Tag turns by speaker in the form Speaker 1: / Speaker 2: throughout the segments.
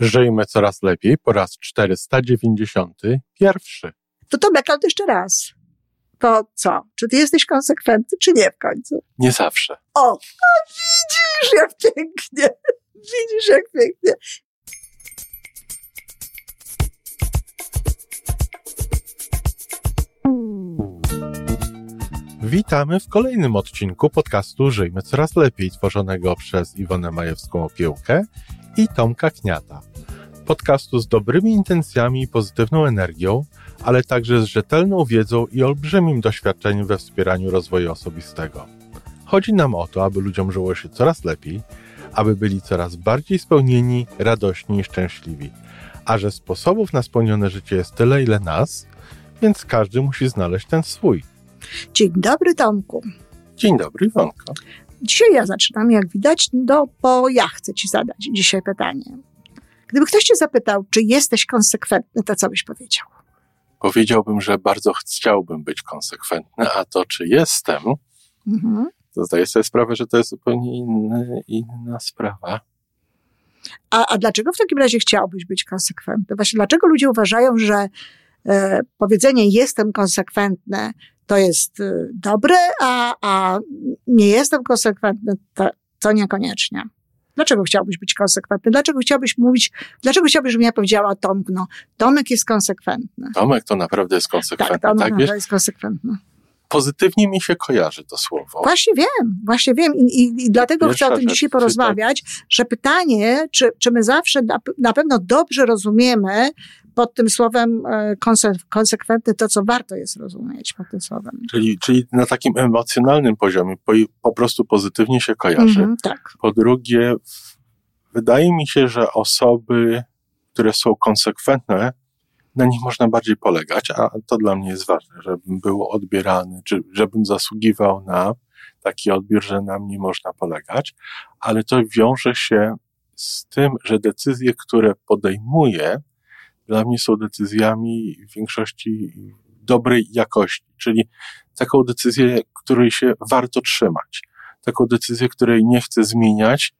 Speaker 1: Żyjmy coraz lepiej po raz 491.
Speaker 2: To to Bekal jeszcze raz. To co? Czy ty jesteś konsekwentny, czy nie w końcu?
Speaker 1: Nie zawsze.
Speaker 2: O, a widzisz jak pięknie. Widzisz jak pięknie.
Speaker 1: Witamy w kolejnym odcinku podcastu Żyjmy Coraz Lepiej, tworzonego przez Iwonę Majewską Opiełkę i Tomka Kniata. Podcastu z dobrymi intencjami i pozytywną energią, ale także z rzetelną wiedzą i olbrzymim doświadczeniem we wspieraniu rozwoju osobistego. Chodzi nam o to, aby ludziom żyło się coraz lepiej, aby byli coraz bardziej spełnieni, radośni i szczęśliwi. A że sposobów na spełnione życie jest tyle, ile nas, więc każdy musi znaleźć ten swój.
Speaker 2: Dzień dobry, Tomku.
Speaker 1: Dzień dobry, Iwonko.
Speaker 2: Dzisiaj ja zaczynam, jak widać, do, bo ja chcę ci zadać dzisiaj pytanie. Gdyby ktoś cię zapytał, czy jesteś konsekwentny, to co byś powiedział?
Speaker 1: Powiedziałbym, że bardzo chciałbym być konsekwentny, a to, czy jestem,
Speaker 2: Mhm.
Speaker 1: to zdaję sobie sprawę, że to jest zupełnie inny, inna sprawa.
Speaker 2: A, a dlaczego w takim razie chciałbyś być konsekwentny? Właśnie dlaczego ludzie uważają, że powiedzenie jestem konsekwentny to jest e, dobre, a, a nie jestem konsekwentny to, to niekoniecznie. Dlaczego chciałbyś być konsekwentny? Dlaczego chciałbyś mówić, dlaczego chciałbyś, żebym ja powiedziała Tomku, no, Tomek jest konsekwentny.
Speaker 1: Tomek to naprawdę jest
Speaker 2: Tak,
Speaker 1: konsekwentny,
Speaker 2: Tomek
Speaker 1: tak,
Speaker 2: naprawdę jest konsekwentny.
Speaker 1: Pozytywnie mi się kojarzy to słowo.
Speaker 2: Właśnie wiem, właśnie wiem. I, i, i dlatego
Speaker 1: Pierwsza
Speaker 2: chcę o tym
Speaker 1: rzecz,
Speaker 2: dzisiaj
Speaker 1: czy tak-
Speaker 2: porozmawiać, że pytanie, czy, czy my zawsze na, na pewno dobrze rozumiemy pod tym słowem e, konse, konsekwentny to, co warto jest rozumieć pod tym słowem.
Speaker 1: Czyli, czyli na takim emocjonalnym poziomie po, po prostu pozytywnie się kojarzy.
Speaker 2: Mhm, tak.
Speaker 1: Po drugie, wydaje mi się, że osoby, które są konsekwentne, na nich można bardziej polegać, a to dla mnie jest ważne, żebym był odbierany, czy żebym zasługiwał na taki odbiór, że na mnie można polegać, ale to wiąże się z tym, że decyzje, które podejmuję, dla mnie są decyzjami w większości dobrej jakości, czyli taką decyzję, której się warto trzymać, taką decyzję, której nie chcę zmieniać,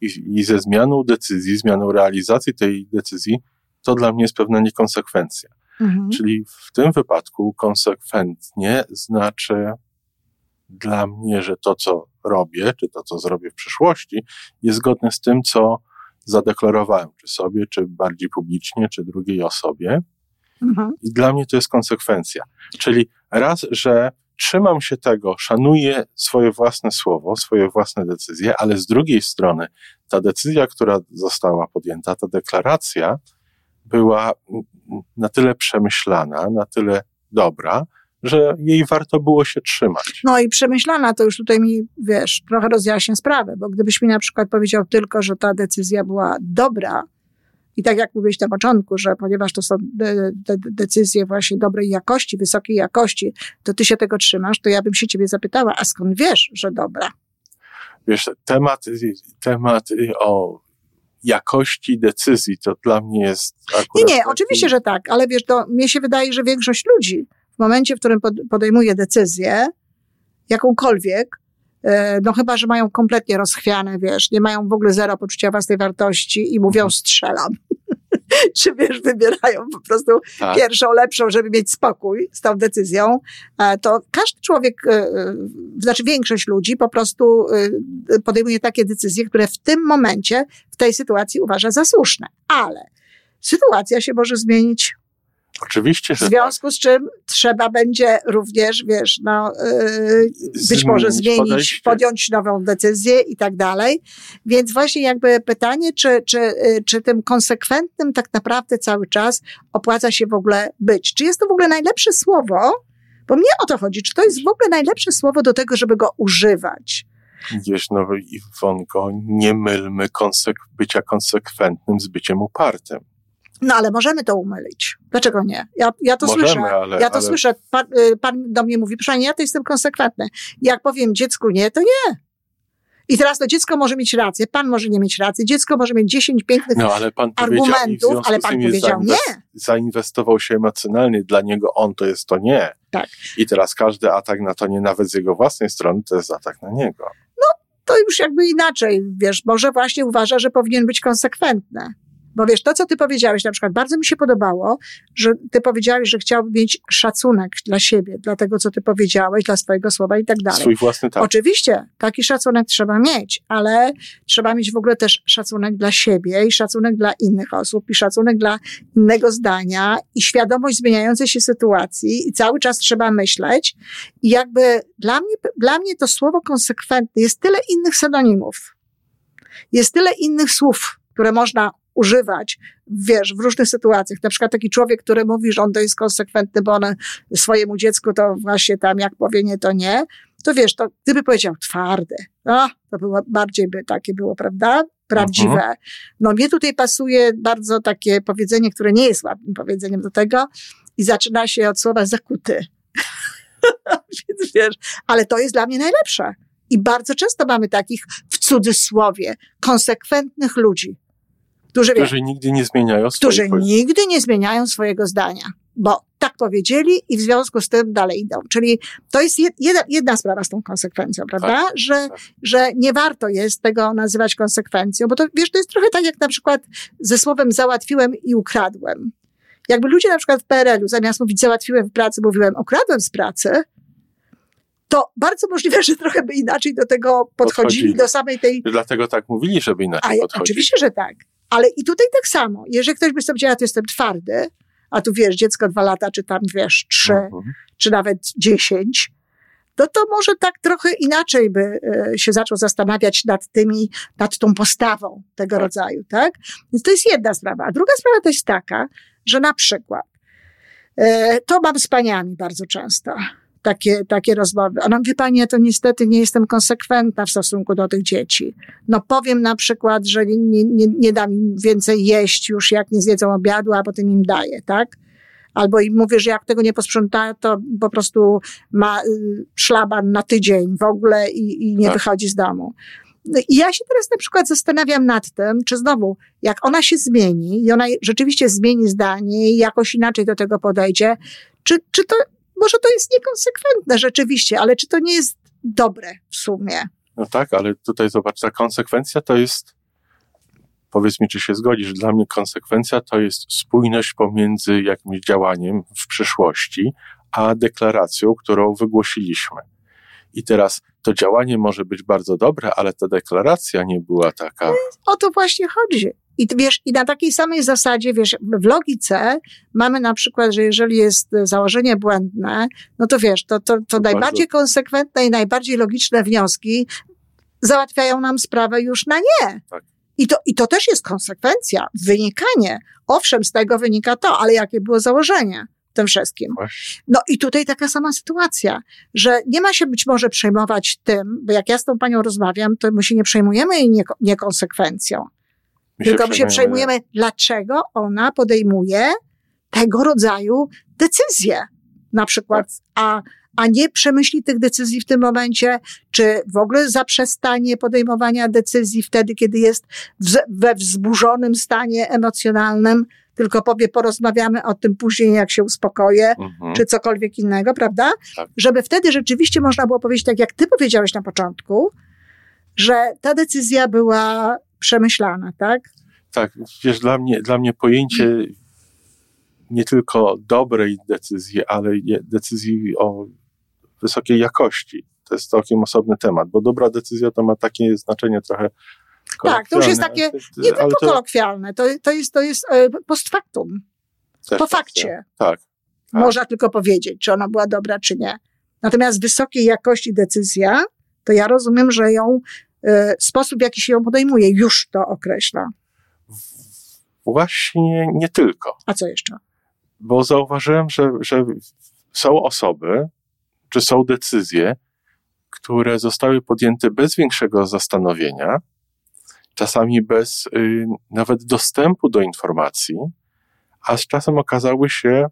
Speaker 1: i, i ze zmianą decyzji, zmianą realizacji tej decyzji, to dla mnie jest pewna niekonsekwencja.
Speaker 2: Mhm.
Speaker 1: Czyli w tym wypadku konsekwentnie znaczy dla mnie, że to, co robię, czy to, co zrobię w przyszłości, jest zgodne z tym, co zadeklarowałem, czy sobie, czy bardziej publicznie, czy drugiej osobie.
Speaker 2: Mhm.
Speaker 1: I dla mnie to jest konsekwencja. Czyli raz, że trzymam się tego, szanuję swoje własne słowo, swoje własne decyzje, ale z drugiej strony ta decyzja, która została podjęta, ta deklaracja była na tyle przemyślana, na tyle dobra, że jej warto było się trzymać.
Speaker 2: No i przemyślana to już tutaj mi, wiesz, trochę rozjaśnię sprawę, bo gdybyś mi na przykład powiedział tylko, że ta decyzja była dobra, i tak jak mówiłeś na początku, że ponieważ to są de, de, decyzje właśnie dobrej jakości, wysokiej jakości, to ty się tego trzymasz, to ja bym się ciebie zapytała, a skąd wiesz, że dobra?
Speaker 1: Wiesz, temat, temat o jakości decyzji to dla mnie jest akurat
Speaker 2: Nie, nie,
Speaker 1: taki-
Speaker 2: oczywiście, że tak, ale wiesz, to mnie się wydaje, że większość ludzi momencie, w którym pod, podejmuje decyzję, jakąkolwiek, e, no chyba, że mają kompletnie rozchwiane, wiesz, nie mają w ogóle zero poczucia własnej wartości i mówią
Speaker 1: Mhm.
Speaker 2: strzelam. Czy wiesz, wybierają po prostu
Speaker 1: tak.
Speaker 2: pierwszą, lepszą, żeby mieć spokój z tą decyzją, e, to każdy człowiek, e, znaczy większość ludzi po prostu podejmuje takie decyzje, które w tym momencie, w tej sytuacji uważa za słuszne. Ale sytuacja się może zmienić,
Speaker 1: Oczywiście,
Speaker 2: w
Speaker 1: że tak.
Speaker 2: związku z czym trzeba będzie również, wiesz, no, e, być może
Speaker 1: Zmienić
Speaker 2: zmienić,
Speaker 1: podejście.
Speaker 2: podjąć nową decyzję i tak dalej. Więc właśnie jakby pytanie, czy, czy, y, czy tym konsekwentnym tak naprawdę cały czas opłaca się w ogóle być? Czy jest to w ogóle najlepsze słowo? Bo mnie o to chodzi. Czy to jest w ogóle najlepsze słowo do tego, żeby go używać?
Speaker 1: Wiesz, no Iwonko, nie mylmy konsek- bycia konsekwentnym z byciem upartym.
Speaker 2: No ale możemy to umylić. Dlaczego nie? Ja, ja to
Speaker 1: Możemy,
Speaker 2: słyszę.
Speaker 1: ale-
Speaker 2: ja to
Speaker 1: ale-
Speaker 2: słyszę. Pan, y, pan do mnie mówi, proszę pani, ja to jestem konsekwentny. Jak powiem dziecku nie, to nie. I teraz to dziecko może mieć rację, pan może nie mieć racji, dziecko może mieć 10 pięknych
Speaker 1: No ale pan
Speaker 2: argumentów, ale pan powiedział nie.
Speaker 1: zainwestował się emocjonalnie, dla niego on to jest to nie.
Speaker 2: Tak.
Speaker 1: I teraz każdy atak na to nie, nawet z jego własnej strony, to jest atak na niego.
Speaker 2: to już jakby inaczej, wiesz, może właśnie uważa, że powinien być konsekwentny. Bo wiesz, to co ty powiedziałeś, na przykład bardzo mi się podobało, że ty powiedziałeś, że chciałby mieć szacunek dla siebie, dla tego, co ty powiedziałeś, dla swojego słowa i tak dalej.
Speaker 1: Swój własny tak.
Speaker 2: Oczywiście, taki szacunek trzeba mieć, ale trzeba mieć w ogóle też szacunek dla siebie i szacunek dla innych osób i szacunek dla innego zdania i świadomość zmieniającej się sytuacji i cały czas trzeba myśleć i jakby dla mnie, dla mnie to słowo konsekwentny jest tyle innych synonimów. Jest tyle innych słów, które można używać, wiesz, w różnych sytuacjach. Na przykład taki człowiek, który mówi, że on to jest konsekwentny, bo on swojemu dziecku to właśnie tam, jak powie nie, to nie, to wiesz, to gdyby powiedział twardy, no, to było bardziej by takie było, prawda? Prawdziwe. Mhm. No mnie tutaj pasuje bardzo takie powiedzenie, które nie jest ładnym powiedzeniem do tego i zaczyna się od słowa zakuty. Więc wiesz, ale to jest dla mnie najlepsze. I bardzo często mamy takich, w cudzysłowie, konsekwentnych ludzi
Speaker 1: którzy, którzy nigdy nie zmieniają
Speaker 2: Którzy nigdy nie zmieniają swojego zdania, bo tak powiedzieli i w związku z tym dalej idą. Czyli to jest jedna, jedna sprawa z tą konsekwencją, prawda? Tak, że, tak. że nie warto jest tego nazywać konsekwencją, bo to, wiesz, to jest trochę tak jak na przykład ze słowem załatwiłem i ukradłem. Jakby ludzie na przykład w PRL-u zamiast mówić załatwiłem w pracy, mówiłem ukradłem z pracy, to bardzo możliwe, że trochę by inaczej do tego podchodzili, podchodzili. do samej tej...
Speaker 1: Dlatego tak mówili, żeby inaczej
Speaker 2: A, podchodzili. Oczywiście, że tak. Ale i tutaj tak samo. Jeżeli ktoś by sobie powiedział, ja to jestem twardy, a tu wiesz, dziecko dwa lata, czy tam wiesz, trzy, mhm. czy nawet dziesięć, to to może tak trochę inaczej by e, się zaczął zastanawiać nad tymi, nad tą postawą tego tak. rodzaju, tak? Więc to jest jedna sprawa. A druga sprawa to jest taka, że na przykład, e, to mam z paniami bardzo często takie, takie rozmowy. Ona mówi, pani, ja to niestety nie jestem konsekwentna w stosunku do tych dzieci. No powiem na przykład, że nie, nie, nie dam im więcej jeść już, jak nie zjedzą obiadu, a potem im daję, tak? Albo im mówię, że jak tego nie posprząta, to po prostu ma y, szlaban na tydzień w ogóle i, i nie tak. wychodzi z domu. No I ja się teraz na przykład zastanawiam nad tym, czy znowu, jak ona się zmieni i ona rzeczywiście zmieni zdanie i jakoś inaczej do tego podejdzie, czy, czy to może to jest niekonsekwentne rzeczywiście, ale czy to nie jest dobre w sumie?
Speaker 1: No tak, ale tutaj zobacz, ta konsekwencja to jest, powiedz mi, czy się zgodzisz, dla mnie konsekwencja to jest spójność pomiędzy jakimś działaniem w przyszłości, a deklaracją, którą wygłosiliśmy. I teraz to działanie może być bardzo dobre, ale ta deklaracja nie była taka.
Speaker 2: O to właśnie chodzi. I wiesz, i na takiej samej zasadzie, wiesz, w logice mamy na przykład, że jeżeli jest założenie błędne, no to wiesz, to, to, to najbardziej bardzo... konsekwentne i najbardziej logiczne wnioski załatwiają nam sprawę już na nie. Tak. I to, I to też jest konsekwencja, wynikanie. Owszem, z tego wynika to, ale jakie było założenie w tym wszystkim? No i tutaj taka sama sytuacja, że nie ma się być może przejmować tym, bo jak ja z tą panią rozmawiam, to my się nie przejmujemy jej niekonsekwencją. My Tylko my się przejmujemy, dlaczego ona podejmuje tego rodzaju decyzje. Na przykład, a, a nie przemyśli tych decyzji w tym momencie, czy w ogóle zaprzestanie podejmowania decyzji wtedy, kiedy jest w, we wzburzonym stanie emocjonalnym, tylko powie, porozmawiamy o tym później, jak się uspokoję, mhm. czy cokolwiek innego, prawda? Tak. Żeby wtedy rzeczywiście można było powiedzieć, tak jak ty powiedziałeś na początku, że ta decyzja była przemyślana, tak?
Speaker 1: Tak, wiesz, dla mnie, dla mnie pojęcie nie tylko dobrej decyzji, ale decyzji o wysokiej jakości. To jest całkiem osobny temat, bo dobra decyzja to ma takie znaczenie trochę
Speaker 2: tak, to już jest takie nie tylko to, kolokwialne, to, to jest, to jest e, post factum. Po fakcie.
Speaker 1: Tak, tak.
Speaker 2: Można tylko powiedzieć, czy ona była dobra, czy nie. Natomiast wysokiej jakości decyzja, to ja rozumiem, że ją sposób, w jaki się ją podejmuje, już to określa.
Speaker 1: Właśnie nie tylko.
Speaker 2: A co jeszcze?
Speaker 1: Bo zauważyłem, że, że są osoby, czy są decyzje, które zostały podjęte bez większego zastanowienia, czasami bez y, nawet dostępu do informacji, a z czasem okazały się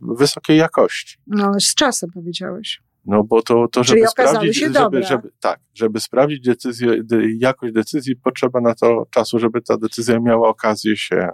Speaker 1: wysokiej jakości.
Speaker 2: No, z czasem powiedziałeś.
Speaker 1: No bo to, to żeby sprawdzić, żeby, żeby, tak, żeby sprawdzić decyzję, jakość decyzji, potrzeba na to czasu, żeby ta decyzja miała okazję się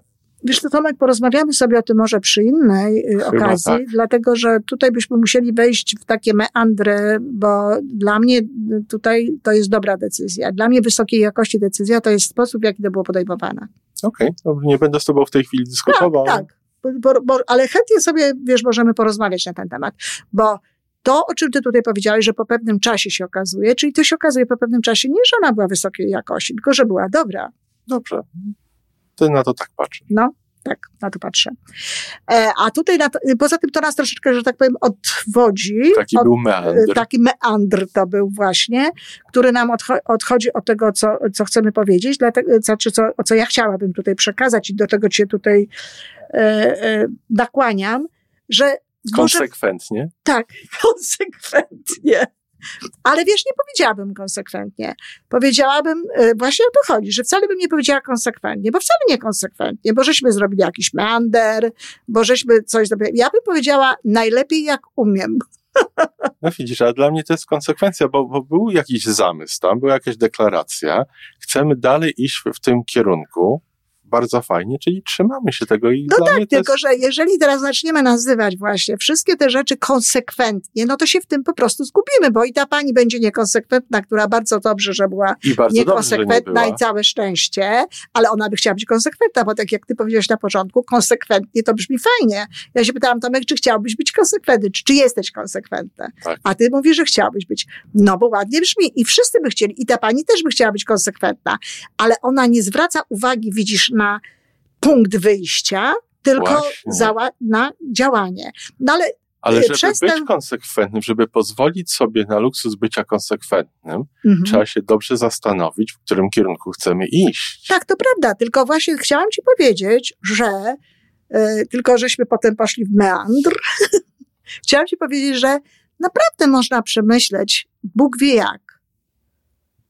Speaker 2: Wiesz co, Tomek, porozmawiamy sobie o tym może przy innej y, okazji, tak. dlatego że tutaj byśmy musieli wejść w takie meandry, bo dla mnie tutaj to jest dobra decyzja. Dla mnie wysokiej jakości decyzja to jest sposób, w jaki to było podejmowane.
Speaker 1: Okej, okay. nie będę z tobą w tej chwili dyskutował.
Speaker 2: Tak, tak. Bo, bo, ale chętnie sobie, wiesz, możemy porozmawiać na ten temat, bo to, o czym ty tutaj powiedziałeś, że po pewnym czasie się okazuje, czyli to się okazuje po pewnym czasie nie, że ona była wysokiej jakości, tylko że była dobra.
Speaker 1: Dobrze. Ty na to tak patrzysz.
Speaker 2: No, tak, na to patrzę. E, a tutaj, to, poza tym to nas troszeczkę, że tak powiem, odwodzi.
Speaker 1: Taki
Speaker 2: od,
Speaker 1: był meandr.
Speaker 2: Taki meandr to był właśnie, który nam odcho odchodzi od tego, co, co chcemy powiedzieć, dlatego, co, czy co, co ja chciałabym tutaj przekazać i do tego cię tutaj e, e, nakłaniam, że
Speaker 1: Konsekwentnie?
Speaker 2: Może, tak, konsekwentnie. Ale wiesz, nie powiedziałabym konsekwentnie. Powiedziałabym, e, właśnie o to chodzi, że wcale bym nie powiedziała konsekwentnie, bo wcale nie konsekwentnie, bo żeśmy zrobili jakiś meander, bo żeśmy coś zrobili. Ja bym powiedziała najlepiej jak umiem.
Speaker 1: No widzisz, a dla mnie to jest konsekwencja, bo, bo był jakiś zamysł tam, była jakaś deklaracja, chcemy dalej iść w, w tym kierunku, bardzo fajnie, czyli trzymamy się tego i
Speaker 2: No tak,
Speaker 1: tylko
Speaker 2: jest... że jeżeli teraz zaczniemy nazywać właśnie wszystkie te rzeczy konsekwentnie, no to się w tym po prostu zgubimy, bo i ta pani będzie niekonsekwentna, która bardzo dobrze, że była
Speaker 1: I niekonsekwentna
Speaker 2: dobrze, nie i całe szczęście, ale ona by chciała być konsekwentna, bo tak jak ty powiedziałeś na początku, konsekwentnie to brzmi fajnie. Ja się pytałam Tomek, czy chciałbyś być konsekwentny, czy, czy jesteś konsekwentny?
Speaker 1: Tak.
Speaker 2: A ty mówisz, że chciałbyś być. No bo ładnie brzmi i wszyscy by chcieli, i ta pani też by chciała być konsekwentna, ale ona nie zwraca uwagi, widzisz, na punkt wyjścia, tylko zała- na działanie. No ale
Speaker 1: ale żeby być ten... konsekwentnym, żeby pozwolić sobie na luksus bycia konsekwentnym, mhm. trzeba się dobrze zastanowić, w którym kierunku chcemy iść.
Speaker 2: Tak, to prawda. Tylko właśnie chciałam ci powiedzieć, że yy, tylko żeśmy potem poszli w meandr. chciałam ci powiedzieć, że naprawdę można przemyśleć, Bóg wie jak,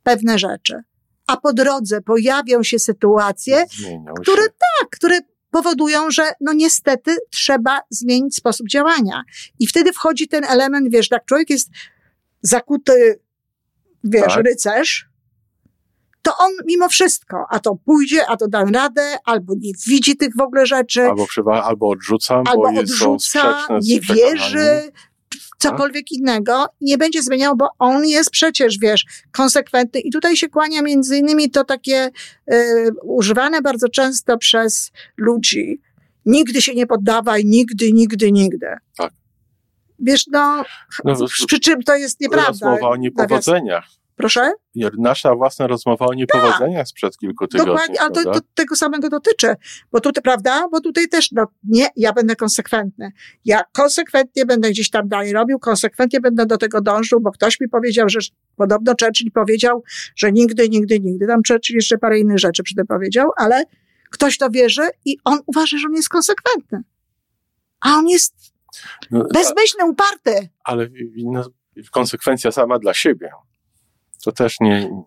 Speaker 2: pewne rzeczy a po drodze pojawią się sytuacje,
Speaker 1: Zmienią
Speaker 2: które
Speaker 1: się.
Speaker 2: tak, które powodują, że no niestety trzeba zmienić sposób działania. I wtedy wchodzi ten element, wiesz, jak człowiek jest zakuty, wiesz, tak. rycerz, to on mimo wszystko, a to pójdzie, a to da radę, albo nie widzi tych w ogóle rzeczy.
Speaker 1: Albo, albo odrzuca,
Speaker 2: albo
Speaker 1: bo
Speaker 2: odrzuca, nie wierzy, cokolwiek innego nie będzie zmieniał, bo on jest przecież, wiesz, konsekwentny. I tutaj się kłania między innymi to takie y, używane bardzo często przez ludzi. Nigdy się nie poddawaj, nigdy, nigdy, nigdy.
Speaker 1: Tak.
Speaker 2: Wiesz, no, no przy czym to jest nieprawda.
Speaker 1: Rozmowa o niepowodzeniach.
Speaker 2: Proszę?
Speaker 1: Nasza własna rozmowa o niepowodzeniach sprzed kilku tygodni.
Speaker 2: Dokładnie, ale to, to, tego samego dotyczy. Bo tutaj, prawda? Bo tutaj też, no nie, ja będę konsekwentny. Ja konsekwentnie będę gdzieś tam dalej robił, konsekwentnie będę do tego dążył, bo ktoś mi powiedział, że podobno Churchill powiedział, że nigdy, nigdy, nigdy. Tam Churchill jeszcze parę innych rzeczy przy tym powiedział, ale ktoś to wierzy i on uważa, że on jest konsekwentny. A on jest no, bezmyślny, uparty.
Speaker 1: Ale no, konsekwencja sama dla siebie. To też nie.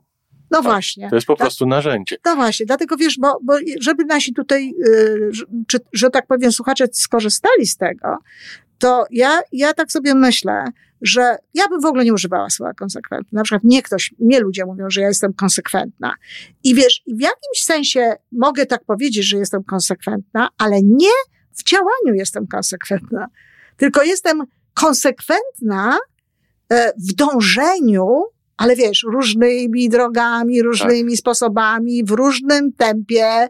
Speaker 2: No właśnie.
Speaker 1: To jest po prostu narzędzie.
Speaker 2: No właśnie, dlatego wiesz, bo, bo żeby nasi tutaj, yy, czy, że tak powiem, słuchacze skorzystali z tego, to ja, ja tak sobie myślę, że ja bym w ogóle nie używała słowa konsekwentna. Na przykład mnie ktoś, mnie ludzie mówią, że ja jestem konsekwentna. I wiesz, w jakimś sensie mogę tak powiedzieć, że jestem konsekwentna, ale nie w działaniu jestem konsekwentna. Tylko jestem konsekwentna e, w dążeniu ale wiesz, różnymi drogami, różnymi tak. sposobami, w różnym tempie,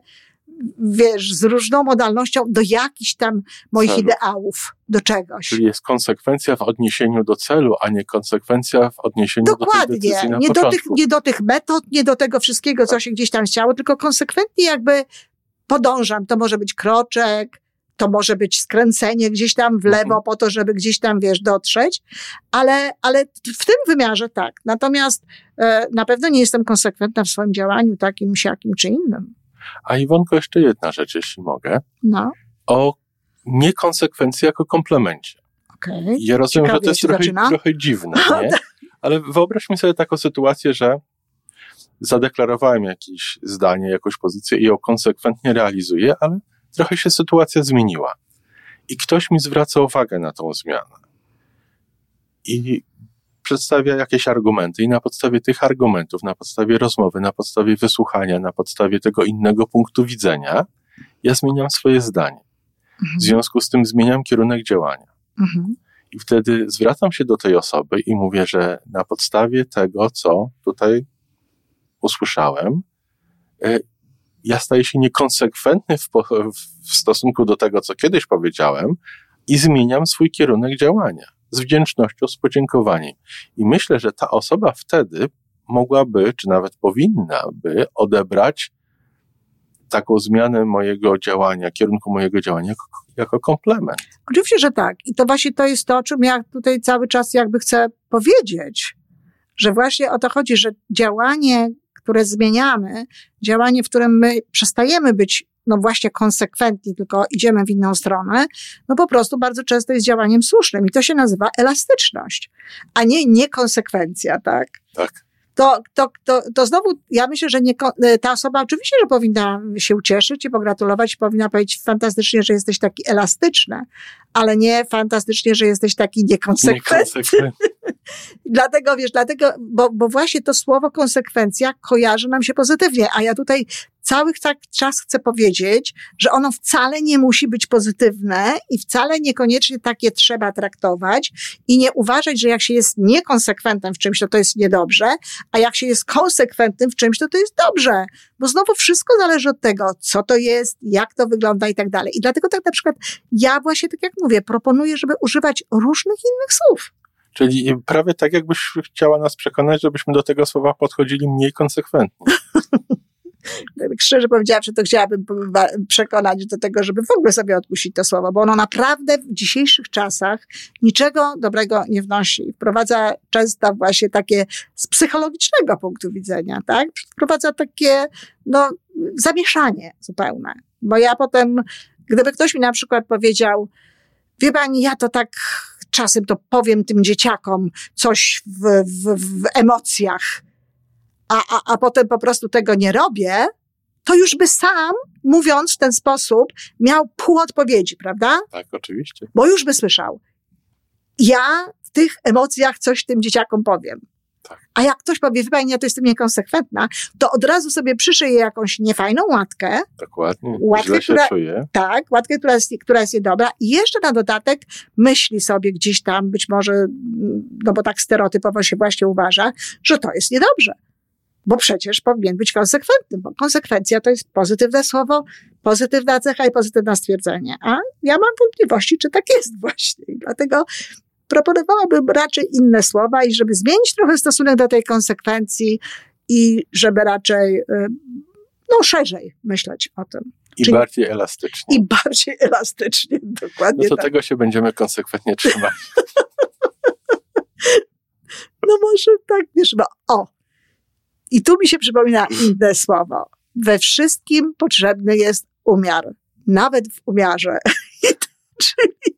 Speaker 2: wiesz, z różną modalnością do jakichś tam moich celu. ideałów, do czegoś.
Speaker 1: Czyli jest konsekwencja w odniesieniu do celu, a nie konsekwencja w odniesieniu Dokładnie. do tej decyzji na
Speaker 2: nie
Speaker 1: początku.
Speaker 2: do, tych, nie do tych metod, nie do tego wszystkiego, co tak. się gdzieś tam chciało, tylko konsekwentnie jakby podążam. To może być kroczek, to może być skręcenie gdzieś tam w lewo mhm. po to, żeby gdzieś tam, wiesz, dotrzeć, ale, ale w tym wymiarze tak. Natomiast e, na pewno nie jestem konsekwentna w swoim działaniu takim, siakim czy innym.
Speaker 1: A Iwonko, jeszcze jedna rzecz, jeśli mogę.
Speaker 2: No.
Speaker 1: O niekonsekwencji jako komplemencie.
Speaker 2: Okay.
Speaker 1: Ja rozumiem, Ciekawie że to jest trochę, trochę dziwne, nie? Ale wyobraźmy sobie taką sytuację, że zadeklarowałem jakieś zdanie, jakąś pozycję i ją konsekwentnie realizuję, ale trochę się sytuacja zmieniła. I ktoś mi zwraca uwagę na tą zmianę. I przedstawia jakieś argumenty, i na podstawie tych argumentów, na podstawie rozmowy, na podstawie wysłuchania, na podstawie tego innego punktu widzenia, ja zmieniam swoje zdanie.
Speaker 2: Mhm.
Speaker 1: W związku z tym zmieniam kierunek działania.
Speaker 2: Mhm.
Speaker 1: I wtedy zwracam się do tej osoby i mówię, że na podstawie tego, co tutaj usłyszałem, e, ja staję się niekonsekwentny w, w stosunku do tego, co kiedyś powiedziałem i zmieniam swój kierunek działania z wdzięcznością, z podziękowaniem. I myślę, że ta osoba wtedy mogłaby, czy nawet powinnaby odebrać taką zmianę mojego działania, kierunku mojego działania jako, jako komplement.
Speaker 2: Oczywiście, że tak. I to właśnie to jest to, o czym ja tutaj cały czas jakby chcę powiedzieć, że właśnie o to chodzi, że działanie, które zmieniamy, działanie, w którym my przestajemy być no właśnie konsekwentni, tylko idziemy w inną stronę, no po prostu bardzo często jest działaniem słusznym i to się nazywa elastyczność, a nie niekonsekwencja, tak?
Speaker 1: Tak.
Speaker 2: To, to, to, to znowu, ja myślę, że nie, ta osoba oczywiście, że powinna się ucieszyć i pogratulować, powinna powiedzieć fantastycznie, że jesteś taki elastyczny, ale nie fantastycznie, że jesteś taki niekonsekwentny.
Speaker 1: Niekonsekwentny.
Speaker 2: Dlatego, wiesz, dlatego, bo, bo właśnie to słowo konsekwencja kojarzy nam się pozytywnie, a ja tutaj cały tak czas chcę powiedzieć, że ono wcale nie musi być pozytywne i wcale niekoniecznie takie trzeba traktować i nie uważać, że jak się jest niekonsekwentnym w czymś, to to jest niedobrze, a jak się jest konsekwentnym w czymś, to to jest dobrze, bo znowu wszystko zależy od tego, co to jest, jak to wygląda i tak dalej. I dlatego tak na przykład ja właśnie, tak jak mówię, proponuję, żeby używać różnych innych słów.
Speaker 1: Czyli prawie tak, jakbyś chciała nas przekonać, żebyśmy do tego słowa podchodzili mniej konsekwentnie.
Speaker 2: szczerze powiedziawszy, to chciałabym przekonać do tego, żeby w ogóle sobie odpuścić to słowo, bo ono naprawdę w dzisiejszych czasach niczego dobrego nie wnosi. Wprowadza często właśnie takie z psychologicznego punktu widzenia, tak? Wprowadza takie, no, zamieszanie zupełne. Bo ja potem, gdyby ktoś mi na przykład powiedział, wie pani, ja to tak czasem to powiem tym dzieciakom coś w, w, w emocjach, a, a, a potem po prostu tego nie robię, to już by sam, mówiąc w ten sposób, miał pół odpowiedzi, prawda?
Speaker 1: Tak, oczywiście.
Speaker 2: Bo już by słyszał. Ja w tych emocjach coś tym dzieciakom powiem.
Speaker 1: Tak.
Speaker 2: A jak ktoś powie, wie pani, ja to jestem niekonsekwentna, to od razu sobie przyszyję jakąś niefajną łatkę.
Speaker 1: Dokładnie.
Speaker 2: Łatkę,
Speaker 1: Źle się
Speaker 2: która-
Speaker 1: czuję.
Speaker 2: Tak, łatkę, która jest, która jest niedobra. I jeszcze na dodatek myśli sobie gdzieś tam, być może, no bo tak stereotypowo się właśnie uważa, że to jest niedobrze. Bo przecież powinien być konsekwentny, bo konsekwencja to jest pozytywne słowo, pozytywna cecha i pozytywne stwierdzenie. A ja mam wątpliwości, czy tak jest właśnie. Dlatego proponowałabym raczej inne słowa i żeby zmienić trochę stosunek do tej konsekwencji i żeby raczej, y, no szerzej myśleć o tym.
Speaker 1: I
Speaker 2: Czyli-
Speaker 1: bardziej elastycznie.
Speaker 2: I bardziej elastycznie,
Speaker 1: No
Speaker 2: dokładnie
Speaker 1: to
Speaker 2: tak.
Speaker 1: tego się będziemy konsekwentnie trzymać.
Speaker 2: No może tak, wiesz, no o. I tu mi się przypomina inne słowo. We wszystkim potrzebny jest umiar. Nawet w umiarze. Czyli,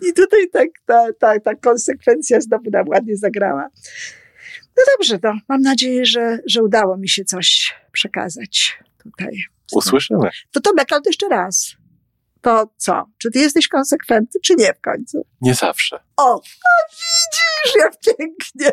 Speaker 2: i tutaj tak, ta, ta, ta konsekwencja znowu nam ładnie zagrała. No dobrze, no, mam nadzieję, że, że udało mi się coś przekazać tutaj.
Speaker 1: Usłyszymy.
Speaker 2: To Tomek, ale to jeszcze raz. To co? Czy ty jesteś konsekwentny, czy nie w końcu?
Speaker 1: Nie zawsze.
Speaker 2: O, a widzisz jak pięknie.